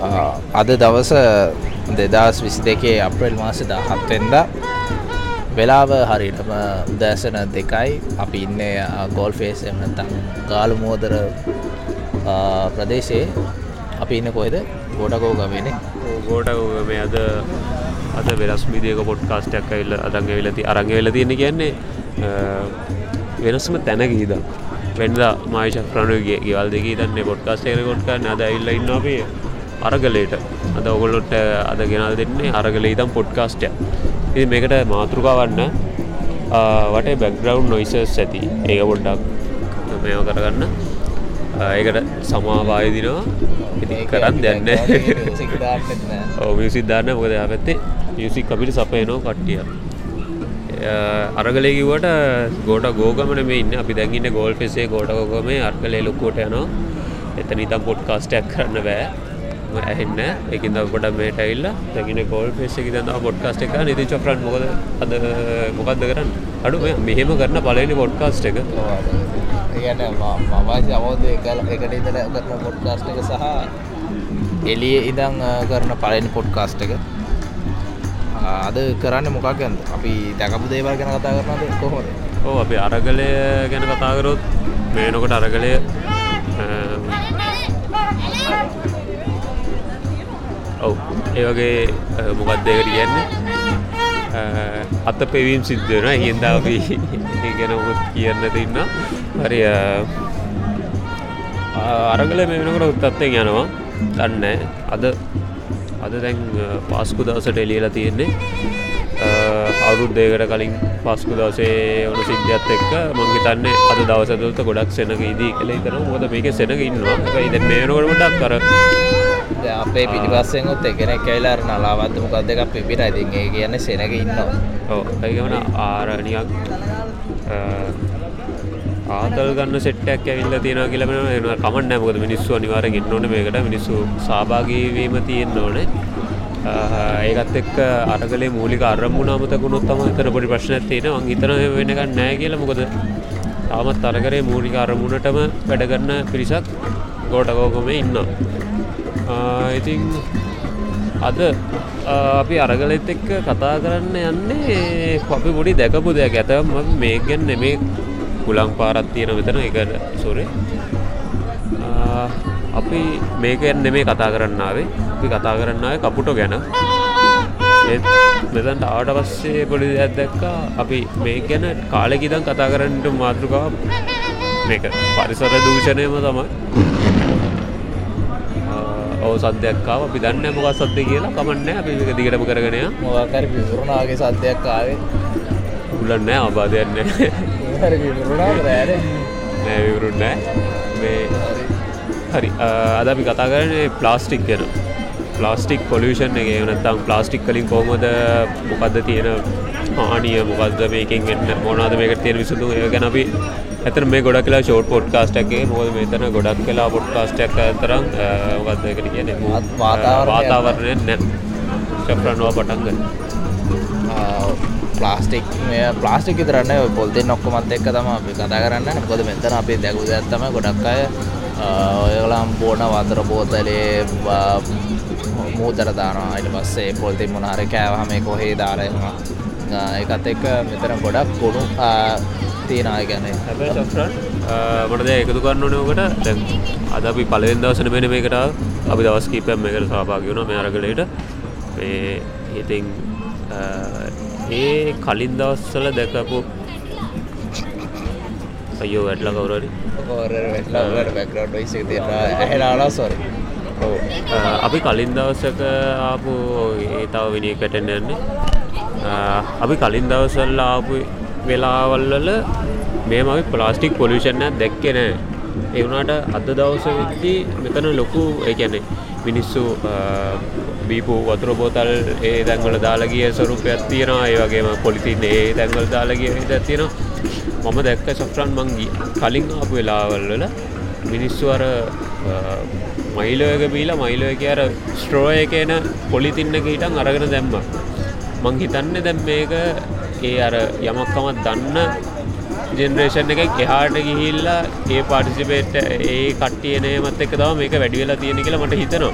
අද දවස දෙදස් විසි දෙකේ අප්‍රල් මාස දහත්වෙන්ද වෙලාව හරිටම උදෑසන දෙකයි. අපි ඉන්න ගෝල් ෆේස් එමනතං ගාලු මෝදර ප්‍රදේශයේ. අපි ඉන්න කොහෙද? ගොඩකෝ ගමනේ ගෝට මේ අද අද වෙනස් විදික පොඩ්කාස්ටයක් ඇල්ල අදංග වෙලති අරංග වෙල තියෙන කියන්නේ වෙනස්ම තැන ගීද වෙන්ද මායිශ ප්‍රණුගේ ගෙවල් දෙක දන්න පොඩ්කාස්ටේර කොට්ක අද ඉල්ල ඉන්න අපේ. අරගලේට අද ඔගොල්ලොට අද ගෙනල් දෙන්නේ අරගල ඉතම් පොඩ්කාස්ටය ඉ මේකට මාතෘකාවන්න වට බැක්ග්‍රවන්් නොයිසස් ඇති. ඒක පොඩ්ඩක් මේව කරගන්න. ඒකට සමාවායදිනවා ඉති කරන්න දැන්න. මියසිද්ධාන්න මොකද පැත්තේ මියසික් අපිට සපයනෝ කට්ටිය. අරගලයකිවට ගෝට ගෝගමන මේ ඉන්න. අපි දැගන්න ගෝල් පෙසේ ගෝටකෝම අර්ගලේ ලොක්කෝට යනවා. එතන ඉතම් පොඩ්කාස්ටයක් කරන්න බෑ ඇහෙන්න. එකින් කොට මේට ඉල්ල දැගෙන කෝල් පෙස්සෙක දන්න පොඩ්කාස්ට එක. නිති චොෆරන් මොකද අද මොකක්ද කරන්න? අඩු මෙහෙම කරන්න පලනි පොඩ්කාස්ට එක. කියන්න මවාසි අවෝදය කල එකට ඉතල කරන පොඩ්කාස්ට එක සහ එලිය ඉදං කරන පලනි පොඩ්කාස්ට එක. අද කරන්න මොකක්ගන්ද අපි දැකපු දේවල් ගැන කතා කරනද කොහොද ඕ අපි අරගලය ගැන කතාකරොත් මේනකොට අරගලය ඔව්. ඒවගේ මොකක්දයකට කියන්නේ? අත පෙවීම් සිද්ධන හින්ද අපි ගැන ඔොත් කියන්න තින්න. හරි අරගල මෙනකට උත්තත්තෙන් යනවා. දන්න අද අද දැන් පාස්කු දවසට එලියලා තියෙන්නේ. අවුරුද්දේකට කලින් පස්කු දවසේ ඕන සිද්ධියත් එක්ක මංහිතන්නේ අද දවසතුත ගොඩක් සෙනක ඉදී කළ තන මොද මේක සෙනක ඉන්නවා. ඉද මේනකොටමටක් කර අපේ පිටිපස්සෙන්ුත් එකන කැයිලාර නලාවත්ත මොකක් දෙක පිපිට ඉතින්ගේ කියන්න සෙනක ඉන්නවා. ඕ ඒගමන ආරණයක් ආතල් ගන්න සෙට්ටක් ඇවිල්ල තියෙන කියලම කමන්න මොකද මිනිස්සු අනිවාර ගෙන්න්නවන මේකට. මිනිස්සු සභාගීවීම තියෙන් ඕනේ. ඒකත් එක් අරගලේ මූලික අරමුණ අමතකුණොත් තම තන පොඩි ප්‍රශ්න තියෙන හිතන වෙනක නෑ කියල. මොකද තාමත් අරකරේ මූලික අරමුණටම වැඩගන්න පිරිසක්. ගෝටකෝකොම ඉන්න ඉතින් අද අපි අරගලෙත් එක්ක කතා කරන්න යන්නේ අපි පොඩි දැකපු දෙයක්. ඇතම මේකෙන් නෙමේ කුලං පාරත් තියෙන මෙතන එක සොරේ අපි මේක නෙමේ කතා කරන්නාවේ අපි කතා කරන්නාව කපුටෝ ගැන. මෙතන්ට ආට පස්සේ පොඩි දෙයක් දැක්කා. අපි මේ ගැන කාලෙකිදන් කතා කරන්නට මාතෘකාව මේක. පරිසර දූෂණයම තමයි. ඔව සද්‍යයක්කාව අපි දන්න මොකක් සද්‍ය කියලා. කමන්න අපි එක දිගටම කරගෙනය මොකර පිසුරුණාගේ සද්‍යයක් ආවේ. උලන්න අබාධයන්න නෑවිවරුන්නෑ මේ හරි. අද අපි කතා කරන්නේ ප්ලාස්ටික් ගැන. ප්ලාස්ටික් පොලිෂන් එක. නත්තම් ප්ලාස්ටික් කලින් කොහොමද මොකක්ද තියෙන හානිය මොකක්ද මේකින් එන්න මොනාද මේක තියෙන විසුදු ඒ ගැන අපි ඇතන මේ ගොඩක් කියලා ෂෝට් පොඩ්කාස්ට්ගේ මොද මෙතන ගොඩක් කලා පොඩ්කාස්ටක් තරම් මොකක්දකට කියන වාතාවරණය නැ ශප්‍රන්වා පටන්ග ප්ලාස්ටික් මේ ප්ලාස්ටික් තරන්න පොල්තෙන් නොක්කොමත් එක්ක තම අපි කතා කරන්න කොද මෙතන අපි දැකු ඇත්තම ගොඩක් අය ඔයගලම් බෝන වතර බෝතලේ මූදර දානවා. අයිට පස්සේ පොල්තින් මොනාර කෑවහ මේ කොහේ දාරයවා එකත් එක්ක මෙතන ගොඩක් කුණු තියෙනය ගැන. මටද එකතු කරන්න නෝකට දැන් අද අපි පලවෙන් දවසන මෙන මේකට අපි දවස් කීපයම් මේකට සභාගයුණ මේ අරගලට මේ ඉතින් ඒ කලින් දවස්සල දැකපු අයෝ ඇහලාලා සොර අපි කලින් දවසක ආපු ඒ තව විනි කැටෙන් යන්නේ. අපි කලින් දවසල්ල ආපු වෙලාවල්වල මේ මයි ප්ලාස්ටික් පොලිෂන්න දැක්කෙන එවුණට අද දවස වෙද්දී මෙතන ලොකු ඒකැනෙ මිනිස්සු බීපු වතුර බෝතල් ඒ දැන්වල දාලගිය ස්වරූපයක් තියෙනවා. ඒ වගේම පොලිතින් ඒ දැන්වල් දාලගිය හිද තියෙනවා. මම දැක්ක සෆ්‍රන් මංගී කලින් ආපු වෙලාවල්වල මිනිස්සු අර මයිලෝයක බීලා මයිලෝය අර ස්ට්‍රෝය එකන පොලිතින්නක හිටන් අරගෙන දැම්ම. මං හිතන්න දැම් මේක ඒ අර යමක්කමත් දන්න ජෙනරේෂන් එක එහාට ගිහිල්ලා ඒ පාටිසිපේට් ඒ කට්ටියනයමත් එක තම මේක වැඩිවෙලා තියෙන කියලා මට හිතනවා.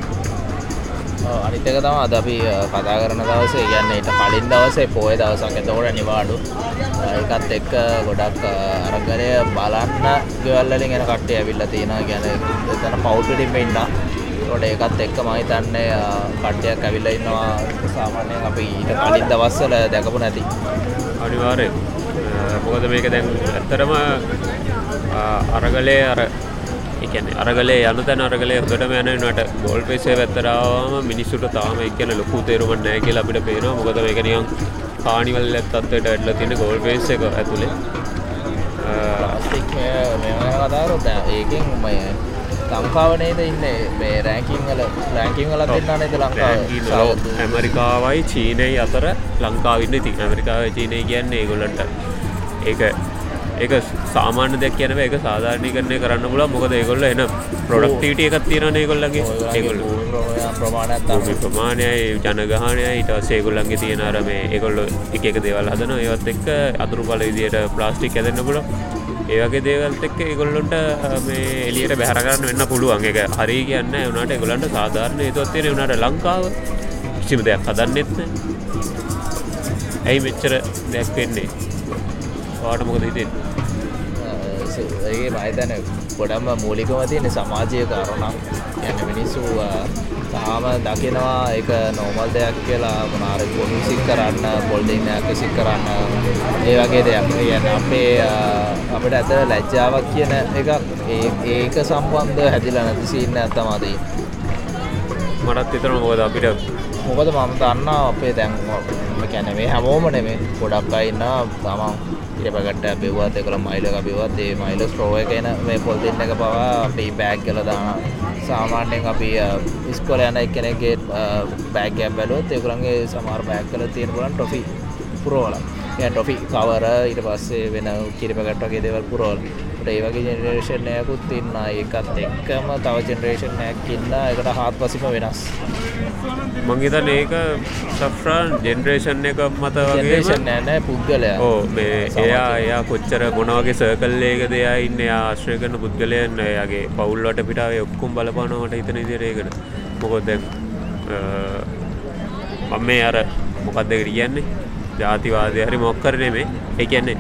අනිතක තම අද අපි අ, කතා කරන දවසේ කියන්න ඊට කලින් දවසේ පෝය දවසක්. එතකොට නිවාඩු. අ, ඒකත් එක්ක ගොඩක් අ, අරගලය බලන්න ගෙවල්ලින් එන කට්ටේ ඇවිල්ලා තියෙනවා. ගැන එතන පෞට්ටිම ඉන්න ොට ඒකත් එක්ක මහිතන්නේ අ, කට්ටයක් ඇවිල්ල ඉන්නවා. සාමාන්‍යයෙන් අපි ඊට කලින් දවස්සල දැකපු නැති. අනිවාරය මොකද මේක දැන් ඇත්තරම අරගලේ අර එකන අරගලේ යන තැන අරගලේ හොටම යනට ගොල් පේසේ වැත්තරාවම මිනිස්සුට තාම එකන ලොකු තේරුමන් නෑ කියලා අපිට පේනවා. මොකද මේක නිකන් කානිවල් ඇත්තත්වයට ඇඩල තියෙන ගොල් පේස් එක ඇතුළේ ස්ටික් මෙම කතාරොත් ඒකින් මය ලංකාවනේද ඉන්න? මේ රෑකින් වල රෑකින් වලත් දෙන්න නේද ලංකාව? ඇමරිකාවයි චීනයි අතර ලංකාවින්න ඉතින් ඇමරිකාව චීනය කියන්නේ ඒගොල්ලන්ට ඒක ඒක සාමාන්‍ය දෙයක් කියනව එක සාධාරණය කරණය කරන්න පුල මොකද ඒගොල්ල එන ප්‍රොඩක්ටීට එකත් තියෙන ඒගොල්ලගේ ඒගොල්ල ප්‍රමාණත් භූමි ප්‍රමාණයයි ජනගහනය ඊට සේගොල්ලන්ගේ තියෙන අර මේ ඒගොල්ල එක එක දේවල් හදන ඒවත් එක්ක අතුරු පල විදියට ප්ලාස්ටික් ඇදන්න පුල ඒවගේ දේවල්ත එක්ක ඒගොල්ලොන්ට මේ එලියට බැහරගන්න වෙන්න පුළුවන්. එක හරි කියන්න වනට එගොලන්ට සාධාරණ ඒතුවත් තියෙන වනට ලංකාව කිසිම දෙයක් හදන්නෙත්න ඇයි මෙච්චර දෙයක් වෙන්නේ? වාට මොකද හිතෙන් ඒ මහිතන ගොඩම්ම මූලිකම තියෙන සමාජය කාරණම් යන්න මිනිස්සු තාම දකිනවා එක නෝමල් දෙයක් කියලා. මනාර ගොනු සික් කරන්න පොල්ඩිනයක් සික් කරන්න ඒ වගේ දෙයක්. යන්න අපේ අපිට ඇතර ලැජ්ජාවක් කියන එක ඒ- ඒක සම්බන්ධ හැදිලා නැති සින්න ඇත්තමදී මටත් විතර මොකද අපිට. මොකද මම දන්න අපේ දැන් කැන මේ හැමෝම නෙමේ ගොඩක් අයින්න තමන් ඉරපගට බෙවත් එකළ මයිලක බිවත් ඒ මයිල ස්ට්‍රෝව එකන මේ පොල් දෙන්න එක පවා අපි බෑග් කල දාන සාමාන්‍යයෙන් අපි ඉස්කොල යන එක්කෙනගේ බෑග්ගයක් බැලුවත් ඒකරන්ගේ සමාර බෑග් කල තියෙන පුලන් ටොෆි පුරෝල ටොෆි කවර ඊට පස්සේ වෙන කිරිපගට වගේ දෙවල් පුරෝල් ඒ වගේ ජෙනරේෂණයකුත් තින්න ඒකත් එක්කම තව ජෙනරේෂණයක් ඉන්න. එකට හත් පසිම වෙනස් මංගේතන ඒක සෆ්‍රාන් ජෙනරේෂන් එක මත වගේ ජෙනරේෂන් නෑ පුද්ගලයා. ඕ මේ. එයා එයා කොච්චර මොනවගේ සර්කල්ලේක දෙයා ඉන්න ආශ්‍රය කරන පුද්ගලයන් එයාගේ පවුල්ලට පිටාවේ ඔක්කුම් බලපානවට හිතන ඉදිරේකට මොකොත් දැන් මම මේ අර මොකක්ද කියන්නේ? ජාතිවාදය හරි මොක්කරනේ මේ ඒ කියන්නේ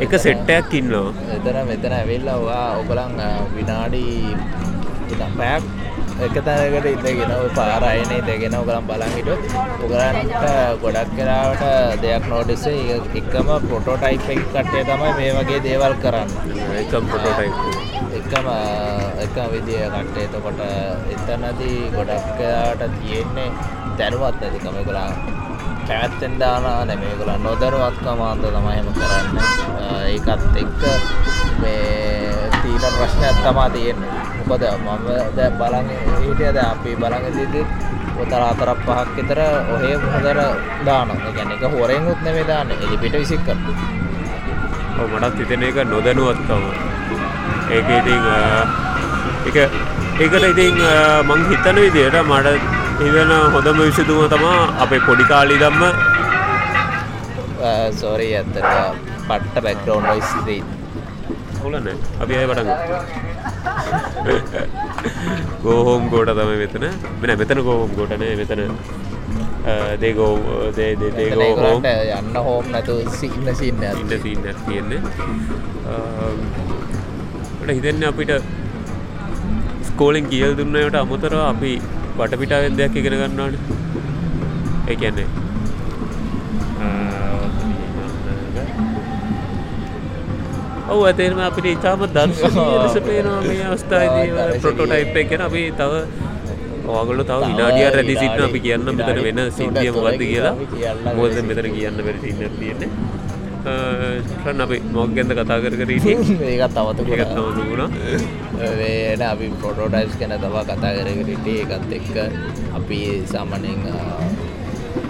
එක සෙට්ටයක් ඉන්නවා. එතන මෙතන ඇවිල්ලා ඔයා ඔගලන් අ, විනාඩි පැයක් එක තැනකට ඉඳගෙන ඔය පාර අයනේ ඉඳගෙන ඔගලන් බලන් හිටියොත් ඔගලන්ට ගොඩක් වෙලාවට දෙයක් නෝටිස් එකම ප්‍රොටෝටයිප් එක කට්ටිය තමයි මේ වගේ දේවල් කරන්නේ. එකම් පොටෝටයිප් එකම එක විදිය කට්ට එතකොට එතනදී ගොඩක් වෙලාවට තියෙන්නේ දැනුවත් ඇතිකම ගොලා පැත්තෙන් දානා නෙමේ ගොලා නොදරුවත්කම අන්ද තමයි එහෙම කරන්න. ඒකත් එක්ක මේ තීන ප්‍රශ්නයක් තමා තියෙන්නේ. මොකද මම දැන් බලන් හිටියද අපි බලන් ඉඳිද්දිත් ඔතර හතරක් පහක් විතර ඔහේ හොදර දානවා. ඒ කියන්නේ එක හොරෙන්ුත් නෙමෙයි දාන්නේ. එලිපිට විසික් කරනවා ඔව් මටත් හිතෙන එක නොදැනුවත්කම. ඒක ඉතින් අ, එක ඒකට ඉතින් අ, මං හිතන විදියට මට හිතන හොඳම විසිතුම තමා අපේ පොඩි කාලි දම්ම සෝරී ඇත්තට පට්ට බැක්ග්‍රවන්් ොයිස් දී හොලන අපි අය පටග ගෝහෝම් ගෝට තම මෙතන. මෙන මෙතන ගෝහෝම් ගෝටන මෙතන දේගෝ දේගෝහෝම් යන්න හෝම් නැතු සින්න සින්න ඉන්න සිීන්නක් තියෙන්නේ. හිතන්න අපිට ස්කෝලෙන් කියල් දුන්නයට අමුතර අපි වටපිටාවෙන් දෙයක් ඉගෙන ගන්නවාන ඒ කියන්නේ. ඔව ඇතේරම අපිට ඉතාම දර්ශනය ලෙස පේනවා මේ අවස්ථායිදී. ප්‍රොටෝටයිප් එක ගැන අපි තව ඔගල තව විනාඩිය රැදි සිටන අපි කියන්න මෙතන වෙන සිද්ධිය මොකක්ද කියලා. මොකද මෙතන කියන්න බැරි සින්න තියෙන්නේ. ටන් අපි මොක්ගෙන්ද කතා කර කර හිටියේ ඒකත් අවතු ඒකත් නමුදු වුණා වේන අපි පොටෝටයිස් ගැන තවා කතා කරගට ඒකත් එක්ක අපි සාමනෙන්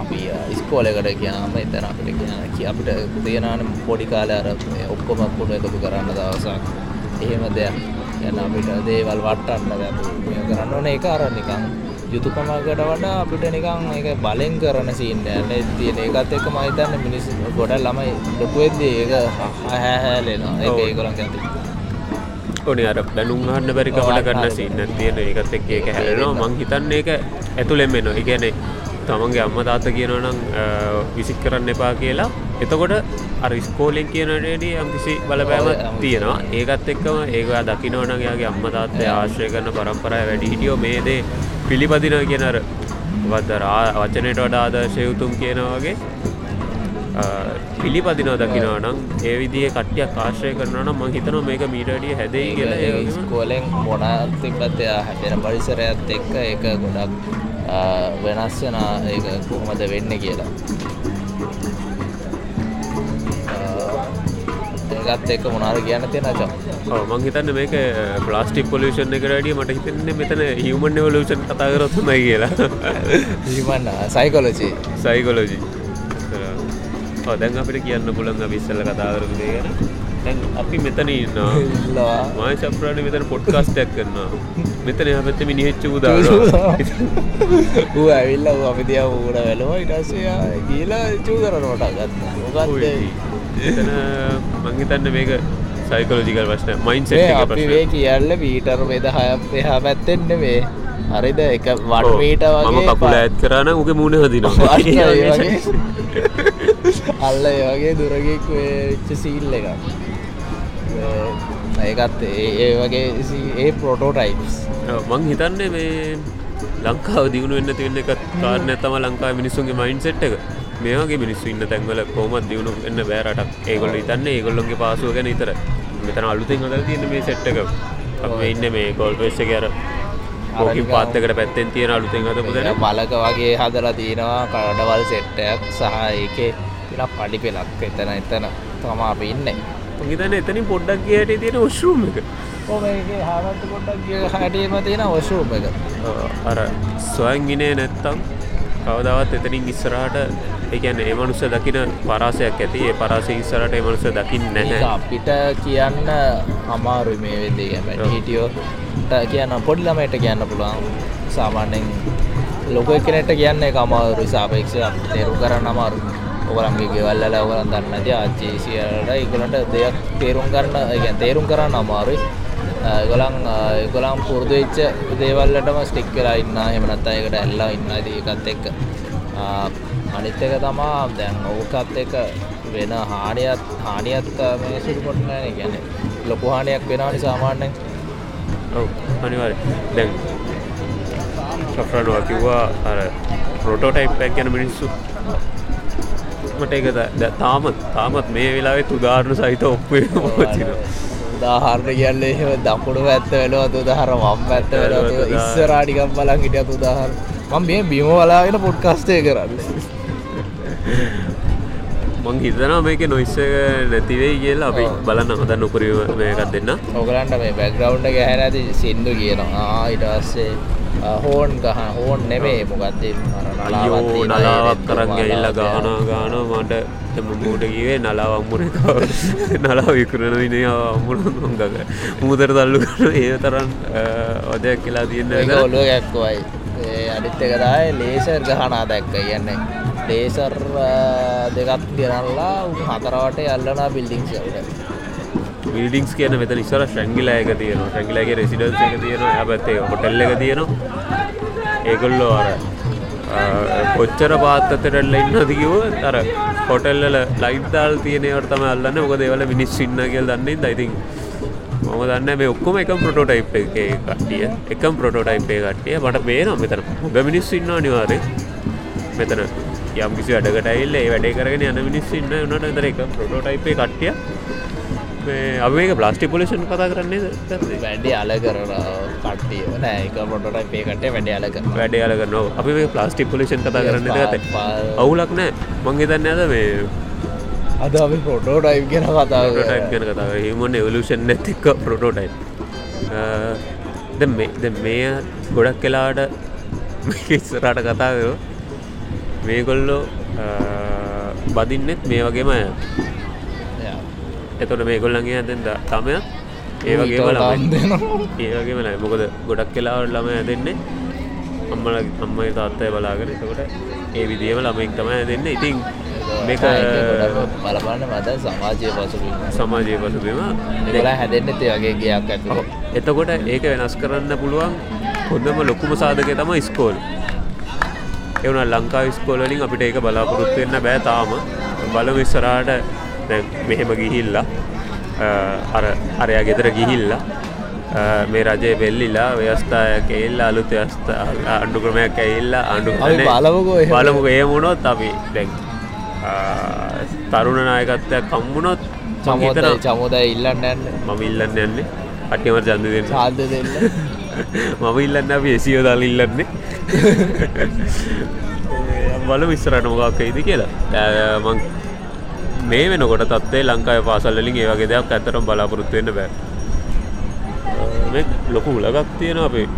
අපි ඉස්කෝලකට කියයාම එතන අපිට කියන කිය අපිට තියෙනන පොඩි කාල අර ඔක්කොම පුුණ එකතු කරන්න දවසක්. එහෙම දෙයක් යන්න අපිට දේවල් වට්ටන්න දැ කරන්න ඕන එක අර නිකං යුතුකමකට වඩා අපිට නිකං එක බලෙන් කරන සිීන්න යන්න තියෙන ඒකත් එක මහිතන්න මිනිස් ගොඩ ළමයි ලොකුවෙද්දී ඒක හැහැලෙනවා ඒ. ඒකොළන් ඇති ඕනේ අර බැනුම් හන්න බැරිකමට කරන්න සින්න තියෙන ඒකත් එක් ඒක හැලෙනවා මං හිතන්නේ එක ඇතුළෙන් වෙන එකනේ තමන්ගේ අම්ම තාත්ත කියනවනම් විසික් කරන්න එපා කියලා. එතකොට අර ස්කෝලෙන් කියනටඩිය යම් කිසි බලපෑමක් තියෙනවා. ඒකත් එක්කම ඒවා දකිනවනගේගේ අම්ම තාත්තය ආශ්‍රය කරන පරම්පරය වැඩි හිටියෝ. මේදේ පිළිපදිනව කියනර වදරා වචනයට වඩා ආදර්ශයුතුම් කියනවගේ පිළිපදිනව දකිනවා නම් ඒ විදිේ කට්ටියක් ආශ්‍රය කරන නම් මං හිතන මේක මීටඩිය හැදයි කියලා ඒ ස්කෝලෙන් මොනත් තිබත් එයා හැපෙන පරිසරයත් එක්ක එක ගොඩක් වෙනස් වෙන ඒ කොහොමද වෙන්න කියලා. ඒකත් එක්ක මොනාර කියන්න තියෙන චම් මං හිතන්න මේක ප්ලාස්ටික් පොලිෂන් එක ඩිය මට හිතන්නේ මෙතන හිවමන් එවලූෂන් කතා කරොත්තුමයි කියලා. හිමන්න සයිකොලොචි සයිකොලෝජි දැන් අපිට කියන්න පුළන් විස්සල්ල කතා කරපු දේ ගැන. දැන් අපි මෙතන ඉන්නවා. මයි චප්‍රාණ මෙතන පොඩ්කාස්ටයක් කරන්නවා මෙතන පැත්ත මිනිහෙච්ච උදා ඌ ඇවිල්ල අපි දිය ඌට වැලම ඉටසය කියලා චූ කරනට ගත්ත. එතන මංහිතන්න මේක සයිකලෝජිකල් වශ්න මයින්සේ අපි වේ කියල්ල පීටර් වෙද හය එහා පැත්තෙන්න්න මේ හරිද? එක වටමීට වගේ කපුල ඇත් කරන උගේ මුණ හදිනවා අල්ල වගේ දුරගෙක් වෙච්ච සීල් එක ඒකත් ඒ වගේ ඒ පොටෝටයිප්ස් මං හිතන්නේ මේ ලංකාව දියුණු වෙන්න තියන්න එක කාරණ තම ලංකා මිනිසුන්ගේ මයින් සෙට් එක මේගේ මිනිස්සු ඉන්න තැන්වල කෝමත් දියුණු එන්න බෑරටක් ඒගොල්ල ඉතන්න ඒගොල්ලොන්ගේ පාසුව ගැන ඉතර මෙතන අලුතින් හදල් තියෙන මේ සෙට් එක. ඉන්න මේ ගොල්පෙස්ස කර ඕකි පාත්තකට පැත්තෙන් තියෙන අලුතෙන් හදපු දෙන බලක වගේ හදලා තියෙනවා කඩවල් සෙට්ටයක් සහ ඒකේ තින පඩි පෙලක් එතන එතන. තමා අපි ඉන්නේ. හිතන එතනින් පොඩ්ඩක් ගයට තියෙන ඔශ්රූම එක. හමට පොඩ්ඩක් හටීම තියෙන ඔශ්‍රූම එක. අර ස්වයන් ගිනේ නැත්තම් කවදාවත් එතනින් ඉස්සරහට එකන ඒ මනුස්ස දකින පරාසයක් ඇති. ඒ පරාසය ඉස්සරට එමනුස දකින්න නැහැ. අපිට කියන්න අමාරු මේ වෙදේ වැ හිටියෝට කියන්න පොඩි ළමයට කියන්න පුළුවන්. සාමාන්‍යෙන් ලොක කෙනෙට කියන්න එක අමාරු සාපේක්ෂ තේරු කරන්න අමාරු ඔගලන්ගේ ගෙවල්ල ඔගලන් දන්නති ආචේසියට ඉගලට දෙයක් තේරුම් කරන්න ගැන් තේරුම් කරන්න අමාරුයි. ගොලන් ගොලම් පුරදු වෙච්ච දේවල්ලටම ස්ටික් වෙලා ඉන්න. එමනත් අයකට ඇල්ලා ඉන්න. ඒකත් එක්ක අනිත් එක තමා දැන් ඕකත් එක වෙන හානියත් හානියත් මේ සුරු කොටන ගැන ලොකු හානියක් වෙනනි සාමාන්‍යෙන් ඔව අනිවාර දැන් සෆරනවා කිව්වා අර ප්‍රොටෝටයිප් ගැන මිනිස්සු මට එක තාමත් තාමත් මේ වෙලාවෙත් උදාරණ සහිත ඔප්පේ පොචින උදාහරණ කියන්නේ එහෙම දකුණු පැත්ත වෙනවත උදාහර වම් පැත්ත වෙනවත ඉස්සරාටිකම් බලන් හිටියත් උදාහර මම මේ බිම බලාගෙන පොඩ්කාස්ටය කරන්න. මං හිතනවා මේක නොයිස්ස නැතිවෙයි කියලා අපි බලන්න හොද නොකරීම මේකත් දෙන්න. ඔකලන්ට මේ බැග්‍රවන්් එක හැර ඇති සිින්දු කියනවා. ඉටස්සේ හෝන් ගහ හෝන් නෙමේ මොකක්ද අයෝ නලාවක් කරන්න ඉල්ල ගාන ගාන මට. එම මූට කිවේ. නලාවම්මුණ නලා විකරන විනය අම්මුණ ගක මුදර තල්ලු කරන ඒ තරන් ඔදයක් කියලා තියන්න ඔලුව ගැක්කවයි. අනිත්තකදායි ලේසර් ගහනා දැක්ක කියන්නේ. ලේසර් දෙකත් ගෙනල්ලා හතරවට යල්ලනා බිල්ඩිංස්ට බිල්ඩිංස් කියන මෙත නිස්සර ශැංගිලයක තියෙන ශැංගිලගේ රෙසිඩන්ස එක තියෙන ඇපත්තේ හොටල්ල එක තියෙනවා. ඒකොල්ලෝ අර කොච්චර පාත්තතරල්ල ඉන්න දිකිව තර හොටල්ල ලයිට්දාල් තියනවට තම අල්ලන්න. මොක දෙවල මිනිස් ඉන්න කියල් දන්නේ දයිතින් මම දන්න මේ ඔක්කොම එකම් ප්‍රොටෝටයිප් එක කට්ටිය. එකම් ප්‍රොටෝටයිපේ කට්ටිය. මට බේන මෙතන. හොග මිනිස් ඉන්න අනිවාරය මෙතන යම් කිසි වැඩකටයිල්ල වැඩේ කරගෙන යන මිනිස් ඉන්න නට තර එක ප්‍රොටෝටයිපේ කට්ටිය අපේ ප්ලාස්ටි පොලිෂන් කතා කරන්නේ වැඩි අල කරන කට්ටිය. නෑක පොටට පේකට වැඩ අල වැඩ අල කරනවා. අපි ප්ලාස්ටි පොලිෂන් කතා කරන්න ඇත අවුලක් නෑ. මංගේ දන්න ඇද මේ අද අපි පොටෝ ටයි් ගෙන කතා ටයි් ගැන කතා හිමන් එවලූෂන් නැතික පොටෝටයි ද මේ ගොඩක් කලාට ඉස්සරට කතාකරෝ මේගොල්ලෝ බදින්නෙත් මේ වගේම එතොට මේ ගොල්ලන්ගේ ඇදෙන්ද තමය ඒවගේ ළම ඒවගේම ලයි මොකද ගොඩක් කෙලාවට ළම ඇදෙන්නේ අම්මල අම්මයි තාත්තය බලාගෙන. එතකොට ඒ විදිහම ළමෙක් තමයි දෙන්න ඉතින් මේක බලපන්න මද සමාජය පසුබිම. සමාජය පසුබීම. දෙලා හැදෙන්න්න තේ වගේ ගයක් ඇතුළ. එතකොට ඒක වෙනස් කරන්න පුළුවන් හොඳම ලොකුම සාධකය තම ස්කෝල් එවන ලංකා ස්කෝලලින් අපිට ඒක බලාපොරොත්තු වෙන්න බෑ තාම. බලම ඉස්සරාට මෙහෙම ගිහිල්ලා අර අරයා ගෙදර ගිහිල්ලා මේ රජය වෙල්ලිලා ව්‍යස්ථාය කෙල්ල අලුත් ව්‍යස්ථ අන්ඩු ක්‍රමයක් ඇඉල්ලා අන්ඩු බලමුකෝ බලමු ඒ මුණොත් අපි දැන් තරුණ නායකත්වයක් කම්මුණොත් චමෝතර චමෝදය ඉල්ලන්න ඇන්න මම ඉල්ලන්න යන්නේ. අට්‍යමර ජන්ද දෙන්න. සාධ දෙන්න. මම ඉල්ලන්න අප එසියෝ දල් ඉල්ලන්නේ. බල විස්සරට මොකක් ඉදි කියලා. මං මේ වෙනකොට තත්වේ ලංකාය පාසල්ලින් ඒවගේ දෙයක් ඇතරම් බලාපොරොත්තුවෙන්න බෑ. මේ ලොකු උලගක් තියෙන අපේ.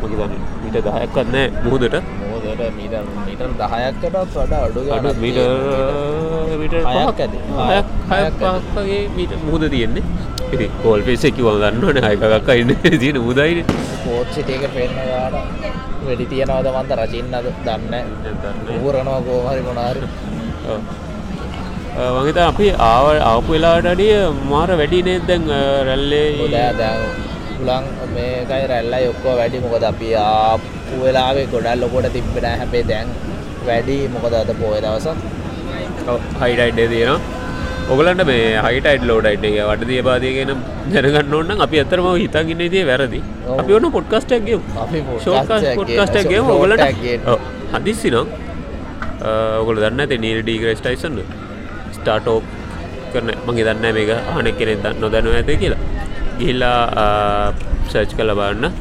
මගේතන්න මිට දහයක්වත් නෑ මුහදට. මීට දහයක්කටත් වඩ අඩු අඩු මීට. හයක්ගේ මීට මුහද තියෙන්නේ. ඉති කෝල් පෙසෙකි වගන්නවන හයකක් අයින්න තියෙන මුදයින පෝච්චිටක පෙන්න්නවාට වැඩි තියෙනවද මන්ත රචින්නද දන්න ඌරනවා කෝහරි මොනාරි වගේත අපි ආව ආපු වෙලාට අඩිය මාර වැඩිනේ දැන් රැල්ලේ දෑ දැ පුලන් මේකයි රැල්ලයි ඔක්කෝ වැඩි. මොකද අපි ආපු වෙලාවේ ගොඩල් ලොකොට තිබෙන හැබේ දැන් වැඩි. මොකද අද පෝය දවස? හයිඩයිඩ්ඩේ තියෙන ඔගලන්ට මේ හයිටයිඩ් ලෝඩයිට් එක වඩ දිය පාදයගෙන දැනගන්න ඕන්න අපි අතරම හිතන් ඉන්න තිය වැරදි. අපි ඔන්න පොඩ්කස්ටක්ගේ පොඩ්කස්ටක්ගේ ඔගලට හදිස්සි නම් ඔගොල දන්න ඇත නීල් ඩීග්‍රස්ටයිසන්න ස්ටාටෝ කරන මගේ දන්න මේක අනෙක් කෙනෙ දන්න නොදැනව ඇත කියලා. ගිහිල්ලා සර්ච් කල බන්න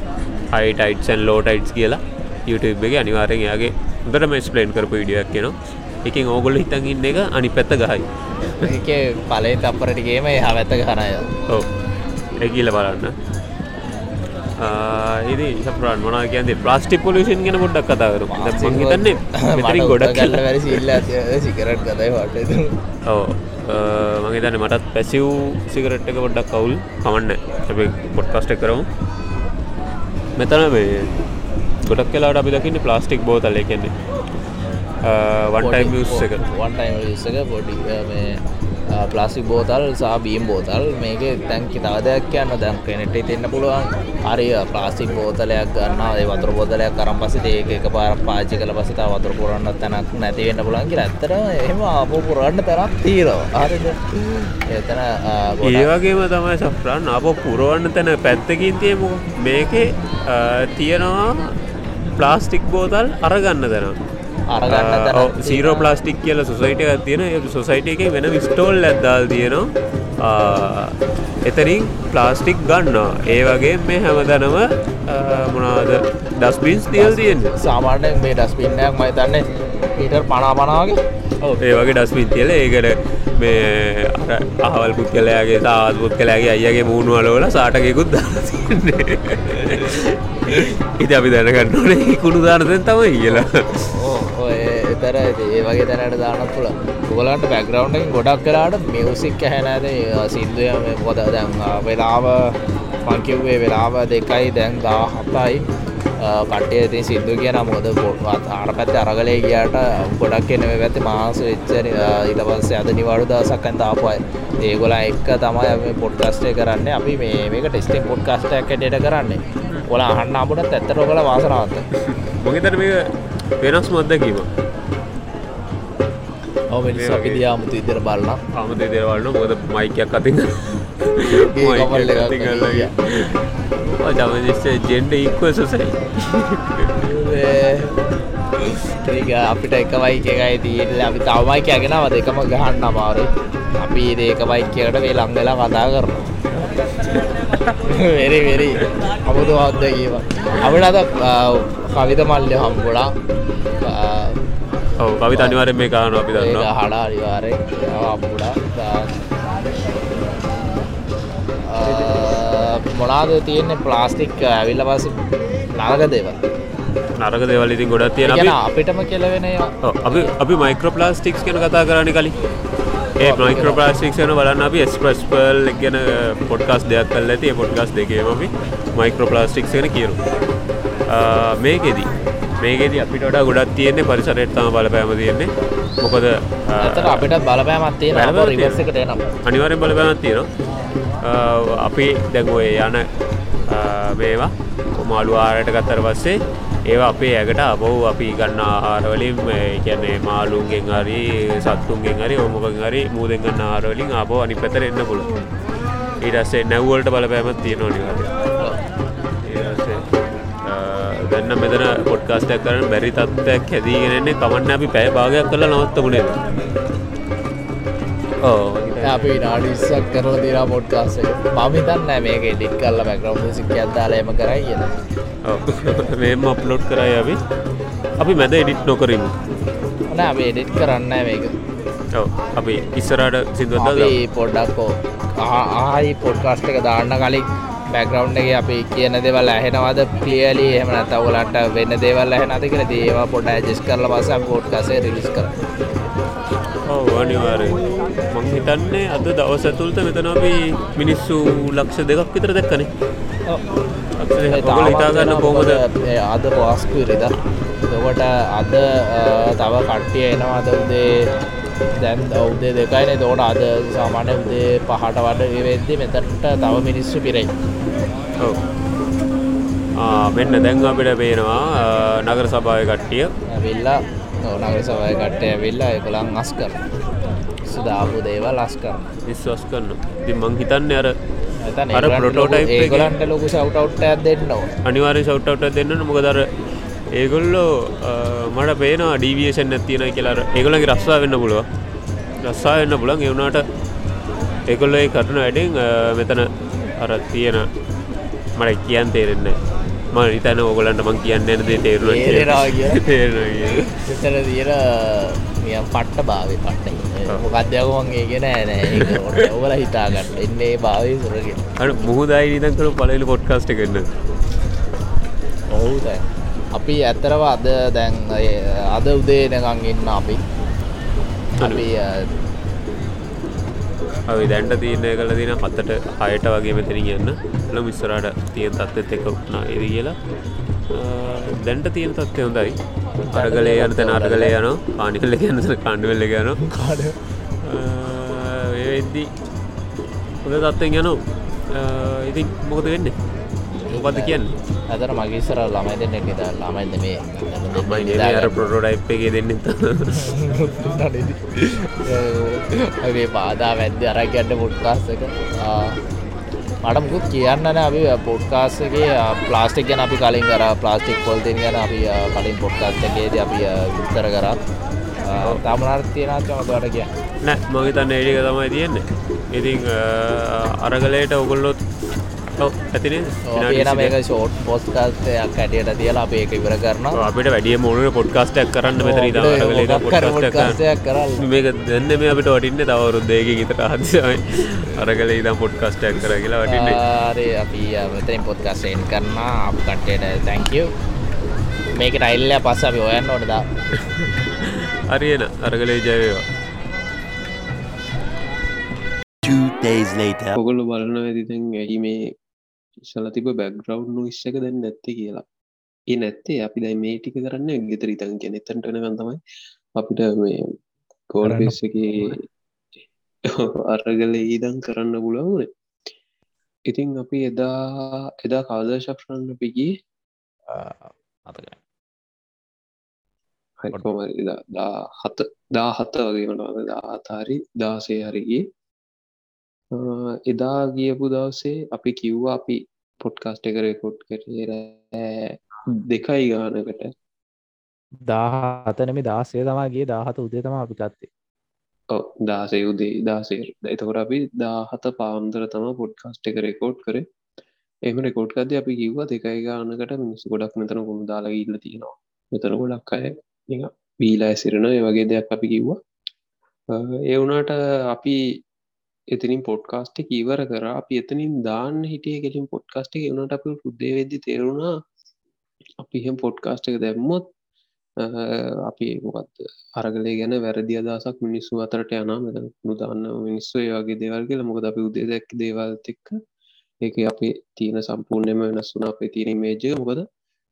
හයිටයිට්සන් ලෝටයිට්ස් කියලා YouTube එක අනිවාරෙන් යාගේ දරම ස්පලේන් කරපු විඩියක් කියනවා එකින් ඕගොල්ල හිතන් ඉන්න එක අනි පැත්ත ගහයි. පලේ තපරටිගේම එහා ඇත්ත කරනය ඔව. ඒගීල බලන්න ඉදි සපරන් මනා කියන්ද ප්ලාස්ටික් පොලිසින් ගෙන ගොඩක් කතාවරු මහිතන්නේ මෙතරින් ගොඩක් කල්ල වැරි සිල්ල සිකරට් කතයි වට ඕ මගේ තන්න මටත් පැසිව් සිකරට් එක පොඩ්ඩක් කවුල් කමන්න. ඇ පොඩ්කස්ට කරමු. මෙතන මේ ගොඩක් කලාට අපි දකින්න ප්ලාස්ටික් බෝතල එකන්නේ වන්ටයිම් එක. වන්ටයිම් එක පොඩි මේ ප්ලාසික් බෝතල් සහ බීම් බෝතල්. මේක තැන්කි තවදයක් යන්න දැන් කෙනෙට තින්න පුළුවන් හරි ප්ලාස්ටික් බෝතලයක් ගන්න ඒ වතුර බෝතලයක් කරම් පස ඒක එක පාර පාචි කල පසත වතුර පුරන්න තැනක් නැතිවෙන්න පුළන් කියලා. ඇත්තර එහෙම ආපෝ පුරන්න තරක් තීරවා හරිද? එතන ඒවගේම තමයි සෆ්‍රන් අප පුරුවන්න තැන පැත්තකින් තියමු මේකේ තියෙනවා ප්ලාස්ටික් බෝතල් අරගන්න තැන. අරගන්න සීරෝ ප්ලාස්ටික් කියල සොසයිට එකක් තියෙන සොසයිට එක වෙන විස්ටෝල් ඇද්දාල් තියෙනවා. එතරින් ප්ලාස්ටික් ගන්නවා. ඒ වගේ මේ හැමදැනම මොනාද ඩස්බින්ස් තියල් තියෙන සාමාන්‍යෙන් මේ ඩස්පින්නයක් මහිතන්නේ පීටර් පනා පනාගේ ඒ වගේ ඩස්පින් තියල ඒකට මේ අහවල් පුද්ගලයාගේ තාත් පුද්ගලයාගේ අයගේ මූුණු අලෝල සාටකෙකුත් ඉති අපි දැනගන්න ඕනේ කුණු දානතෙන් තමයි කියලා ඔය එතර ඒ වගේ තැනට දානත් පුළ ගොලන්ට බැග්‍රවන්්ෙන් ගොඩක් කලාට මියසික් හැනෑද සිින්දුව පොද දැන් වෙලාව පංකිව්වේ වෙලාව දෙකයි දැන් දා හතයි කටේ ති සිින්දු කියන මොද පොට්වත් ආර පැත්ත අරගලේ ගියට ගොඩක් කෙනව ඇති මාස වෙච්චර ඉට පස්සේ අද නිවාඩු දසක්කන් තාපයි ඒගොල එක්ක තමයි පොඩ්කස්ටේ කරන්න. අපි මේ මේක ටෙස්ටිං පොඩ්කාස්ටයක් ඩට කරන්නේ. ඔොල අහන්න අපට ඇත්තර කළ වාසනාවත මොකතර මේ වෙනස් මත්දකීම ඔව අපි දියාමුතු ඉදිර බලන්න ආමත දේවල්න මොද මයිකයක් අතින් එක ජමනිස්සේ ජෙන්ඩ ඉක්ව සොසයි. ඒක අපිට එකවයි එකයි තිීල අපි තවමයි කැගෙනව දෙකම ගහන්න අමාරු අපි ඒක බයිකයට වේ ලංවෙලා කතා කරනවා. වෙරි වෙරි. අමුතු හොද්ද කියව අපිට අද කවිත මල්ලය හම්බුඩා ඔව. කවි අනිවර මේ කාන අපි දන්න හඩා අනිවාරය අපුඩා මොනාද තියෙන්නේ? ප්ලාස්ටික් ඇවිල්ල පස නරග දේව නරක දෙවල් ඉතින් ගොඩක් තියෙන අපිටම කෙලවෙනවා ඔව්, අපි අපි මයික්‍රෝපලාස්ටික්ස් ගැන කතා කරන්න කලින්. ඒ මයික්‍රෝපලාස්ටික් යන බලන්න අපි ස්ප්‍රස් පල් ගැන පොඩ්කස් දෙයක් කල් ඇති. පොඩ්කස් දෙකේම අපි මයික්‍රෝපලාස්ටික් ගැන කියරු මේකෙදී මේකෙද අපිට වඩා ගොඩක් තියෙන්නේ පරිසරයට තම බලපෑම තියෙන්නේ. මොකද අපිට බලපෑමත් තියෙන බලපෑමක් තියෙනවා. රිවර්ස එකට එනම් අනිවාරෙන් බලපෑමක් තියෙනවා. අපි දැඟුව යන මේවා මාළු ආරයට ගත්තර පස්සේ ඒවා අපේ ඇකට අපව් අපි ගන්න ආරවලින් කියන්නේ මාලුන්ගෙන් හරි සත්තුන්ගෙන් හරි ඔමකින් හරි මූදෙන් ගන්න ආරවලින් අපෝ අනි පැතර එන්න පුළ ඊටස්සේ නැව්වලට බලපෑමත් තියෙනවා නිවාරය ගන්න මෙතන පොඩ්කාස්ටක් කරන බැරි තත්ත්වයක් හැදීගෙනන්නේ කමන්න අපි පැය භාගයක් කල නවත්තමුණේ ඕ අපි නාඩිස්සක් කරලා තිරා පොඩ්කාස මමිතන්න මේක ඩික් කල්ල බැකරව් සික් ඇත්දාල එම කරයි කියෙන මෙම අප්ලෝඩ් කරයි අපි. අපි මැද එඩිට් නොකරමු. න අප එඩිට් කරන්න මේක. අපි ඉස්සරට සිදුවද අපි පොඩ්ඩක්කෝ ආහි පොඩ්කාස්ට එක දාන්න කලින් බැකරවන්් එක අපි කියන දෙවල් ඇහෙනවාද පියලි එහම තවලට වෙන්න දේවල් ඇහ නති කර දේවා පොඩ ජෙස් කරල පස පෝට්කාසේ රිලිස් කර අනිවාරය මං හිතන්නේ අද දවස ඇතුළත මෙතන අපි මිනිස්සු ලක්ෂ දෙකක් විතර දැක්කනේ. ඔගොල්ලෝ හිතාගන්න කොහොමද? අද පවාස්කුරිද දොකට අද තව කට්ටිය එනවා අද උදේ දැන් ඔවුදේ දෙකයින තෝට අද සාමාන්‍ය උදේ පහට වඩ වෙද්දි මෙතට තව මිනිස්සු පිරයි. මෙන්න දැන් අපිට පේනවා නගර සභාව කට්ටිය. ඇවිල්ලා නගර සවය කට්ටය ඇවිල්ලා එකළං අස් කර සුදාපු දේවල් ලස් කරන විශ්වාස් කරන්න ඉතින් මං හිතන්නේ අර අර එකේ- ඒගලන්ට ලොකු සවටවට්ට දෙන්න ඕ අනිවාරය සවට්ට දෙන්න මොකදර ඒගොල්ලෝ මට පේනවා ඩීවියෂන් ඇතියන කියලාර ඒගොලගේ රස්සා වෙන්න පුළුව රස්සා වෙන්න පුලන් එවුණට ඒගොල්ල ඒ කරන වැඩෙන් මෙතන අර තියෙන මට කියන් තේරෙන්න ම නිතන ඔගලන්ට මං කියන්න තේරුව කියලා. එතර තියෙන මිය පට්ට භාවය පට්ට ඔව්. මොකක්දයවන්ගේ ගෙන නෑ ඔවල හිතාගන්න. එන්නේ භාවය සුරගෙන අ මුහදයි නිතන් කරු පලලි පොඩ්කාස්ට කරන්න ඔහු දැන් අපි ඇත්තරව අද දැන් අද උදේනකං ඉන්න අපි. අපි අපි දැන්ට තියනය කල දින හත්තට හයට වගේ මෙතන කියන්න ල මිස්සරට තියෙන් තත්ත්ත් එක නා එද කියලා. දැන්ට තියෙන තත්වය හොඳයි. අරගලේ යන තැන අරගලේ යන පානිකල්ල යන්නසන කණ්ඩවෙල්ල යන කාඩ. වෙද්දී හොඳ තත්වෙන් යනු ඉතින් මොකද වෙන්න මොකද කියන්න? ඇතර මගේසර ළමයි දෙන්න. එක ළමයිද මේ අර පොටෝටයිප් එක දෙන්න මේ බාධා වැද්‍ය අරගන්න පොඩ්කාස්සක මට මුකුත් කියන්න නෑ අපි පොඩ්කාස්සගේ ප්ලාස්ටික් ගැන අපි කලින් කර. ප්ලාස්ටික් පොල්තින් ගැන අපි කලින් පොඩ්කාස්ටගේද අපි විස්තර කරා. තමනර් තියෙනචමතුවට කිය නෑ මගේ තන්න ඒඩික තමයි තියෙන්නේ. ඉතින් අරගලයට ඔගොල්ලොත් ඇතිනේ මේක ෂෝට් පොස්කාස්ටයක් ඇටියට තියලා අප ඒක ඉවර කරනවා. අපිට වැඩිය මොලට පොඩ්කාස්ටක් කරන්න පොඩ්කාස්ටයක් කරල් මේක දෙන්න මේ අපිට වටින්න තවරුද්දේක ගිතට හදසයි අරගල ඉදම් පොඩ්කාස්ටක් කර කියලා වටින්නේ. අපි මෙතරින් පොත්කාසයෙන් කරන්න අප කට්ටයට තැංකව මේක ටයිල්ල පස්ස අපි ඔයන්න ඕනදා අරියන අරගලේ ජයවා Two days later. ඔගොල්ල බලන ඇතිතැන් ඇයි මේ ඉස්සල තිබ බැග්‍රවන්් ඉස්සක දැන් නැත්තේ කියලා. ඒ නැත්තේ අපි දැයි මේ ටික කරන්න ගෙතර ඉතන් කියෙන එතන්ටන ගතමයි අපිට මේ කෝල්පෙස්සක අරගල ඊදන් කරන්න පුලවුණ ඉතින් අපි එදා එදා කාදශක්ෂන්න පිගී අතක හයිකොම දා හත දා හත වගේමට දාතාරි දාසේ හරිගේ එදා ගියපු දවසේ අපි කිව්වා අපි පොඩ්කාස්ට එක රෙකොඩ් කර දෙකයි ගානකට. දාහතනම දාසේ තමාගේ දාහත උදේ තම අපි කත්තේ ඔව් දාසේ උදේ දාසේ එතකොට අපි දාහත පාන්දර තම පොඩ්කාස්ට එක රෙකෝඩ් කර. එම රෙකෝඩ් කද අපි කිව්වා දෙකයි ගානකට මිනිස් ගොඩක් මෙතන කොුණු දාලා ඉල්ල තියෙනවා. මෙතන ගොඩක් අය බීලා සිරන ඒ වගේ දෙයක් අපි කිව්වා. ඒ වුනාට අපි එතනින් පොඩ්කාස්ට ඉවර කර. අපි එතනින් දාන්න හිටිය කෙලින් පොඩ්කාස්ට වනට අප පුද්දේ වෙද්දි තේරුණා. අපි එහෙම පොඩ්කාස්ට එක දැම්මොත් අපි මොකත් අරගලේ ගැන වැරදි අදසක් මිනිස්සු අතරට යනා මෙත නුදාන්න මිනිස්සු ඒවාගේ දේවල් කියල. මොකද අපි උදේ දැක් දේවල් එක්ක ඒක අපි තියෙන සම්පූර්ණයම වෙනස් වුන අපේ තියෙන මේජය මොකද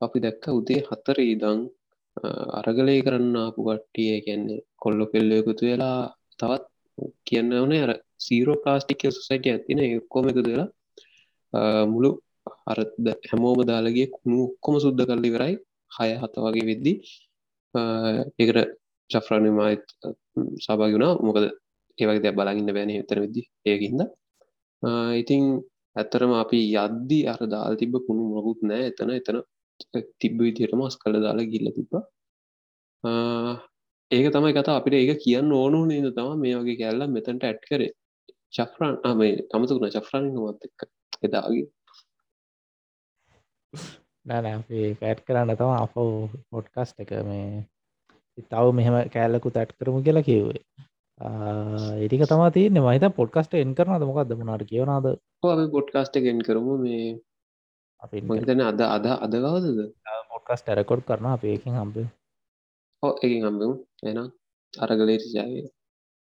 අපි දැක්ක උදේ හතර ඉදං අරගලය කරන්න ආපු කට්ටිය කියන්නේ කොල්ලො කෙල්ලයකුතු වෙලා තවත් කියන්න ඕනේ. අර සීරෝ ප්ලාස්ටික් සොසයිට ඇතින එක්කොම එකතු වෙලා මුළු අරද හැමෝම දාලගේ කුණු ඔක්කොම සුද්ද කරලි කරයි හය හත වගේ වෙද්දි ඒකට චෆ්‍රාණමයිත් සභාගුණා මොකද ඒවගේ දැ බලගන්න බෑන තර වෙදදි ඒකින්ද. ඉතිං ඇත්තරම අපි යද්දි අර දාල් තිබ කුණු මොකුත් නෑ. එතන එතන තිබ්බ විදියට මස් කළ දාලා ගිල්ල තිබ ඒක තමයි කතා අපිට ඒක කියන්න ඕනු නේද? තම මේ වගේ කැල්ල මෙතැන්ට ඇට් කරේ. චෆ්‍රාන් මේ තමතුකුණ චෆ්‍රාණක මත් එක්ක එදාගේ. නෑ පැට් කරන්න තම අප පොඩ්කස්ට එක මේ තව මෙහම කෑල්ලකු තැට් කරමු කියලා කිව්වේ. ඒටික තමා තියන්නේ. මහිත පොඩ්කස්ට එන් කරනද මොකක්ද මනාට කියවනාද? පොඩ්කාස්ට ගෙන් කරමු. මේ අපි මහිතන අද අද අදගවදද පොඩ්කස්ට රෙකොඩ් කරන අප ඒකින් හම්බේ හෝ එකින් හම්බමු. එනම් අරගලේට ජයවේ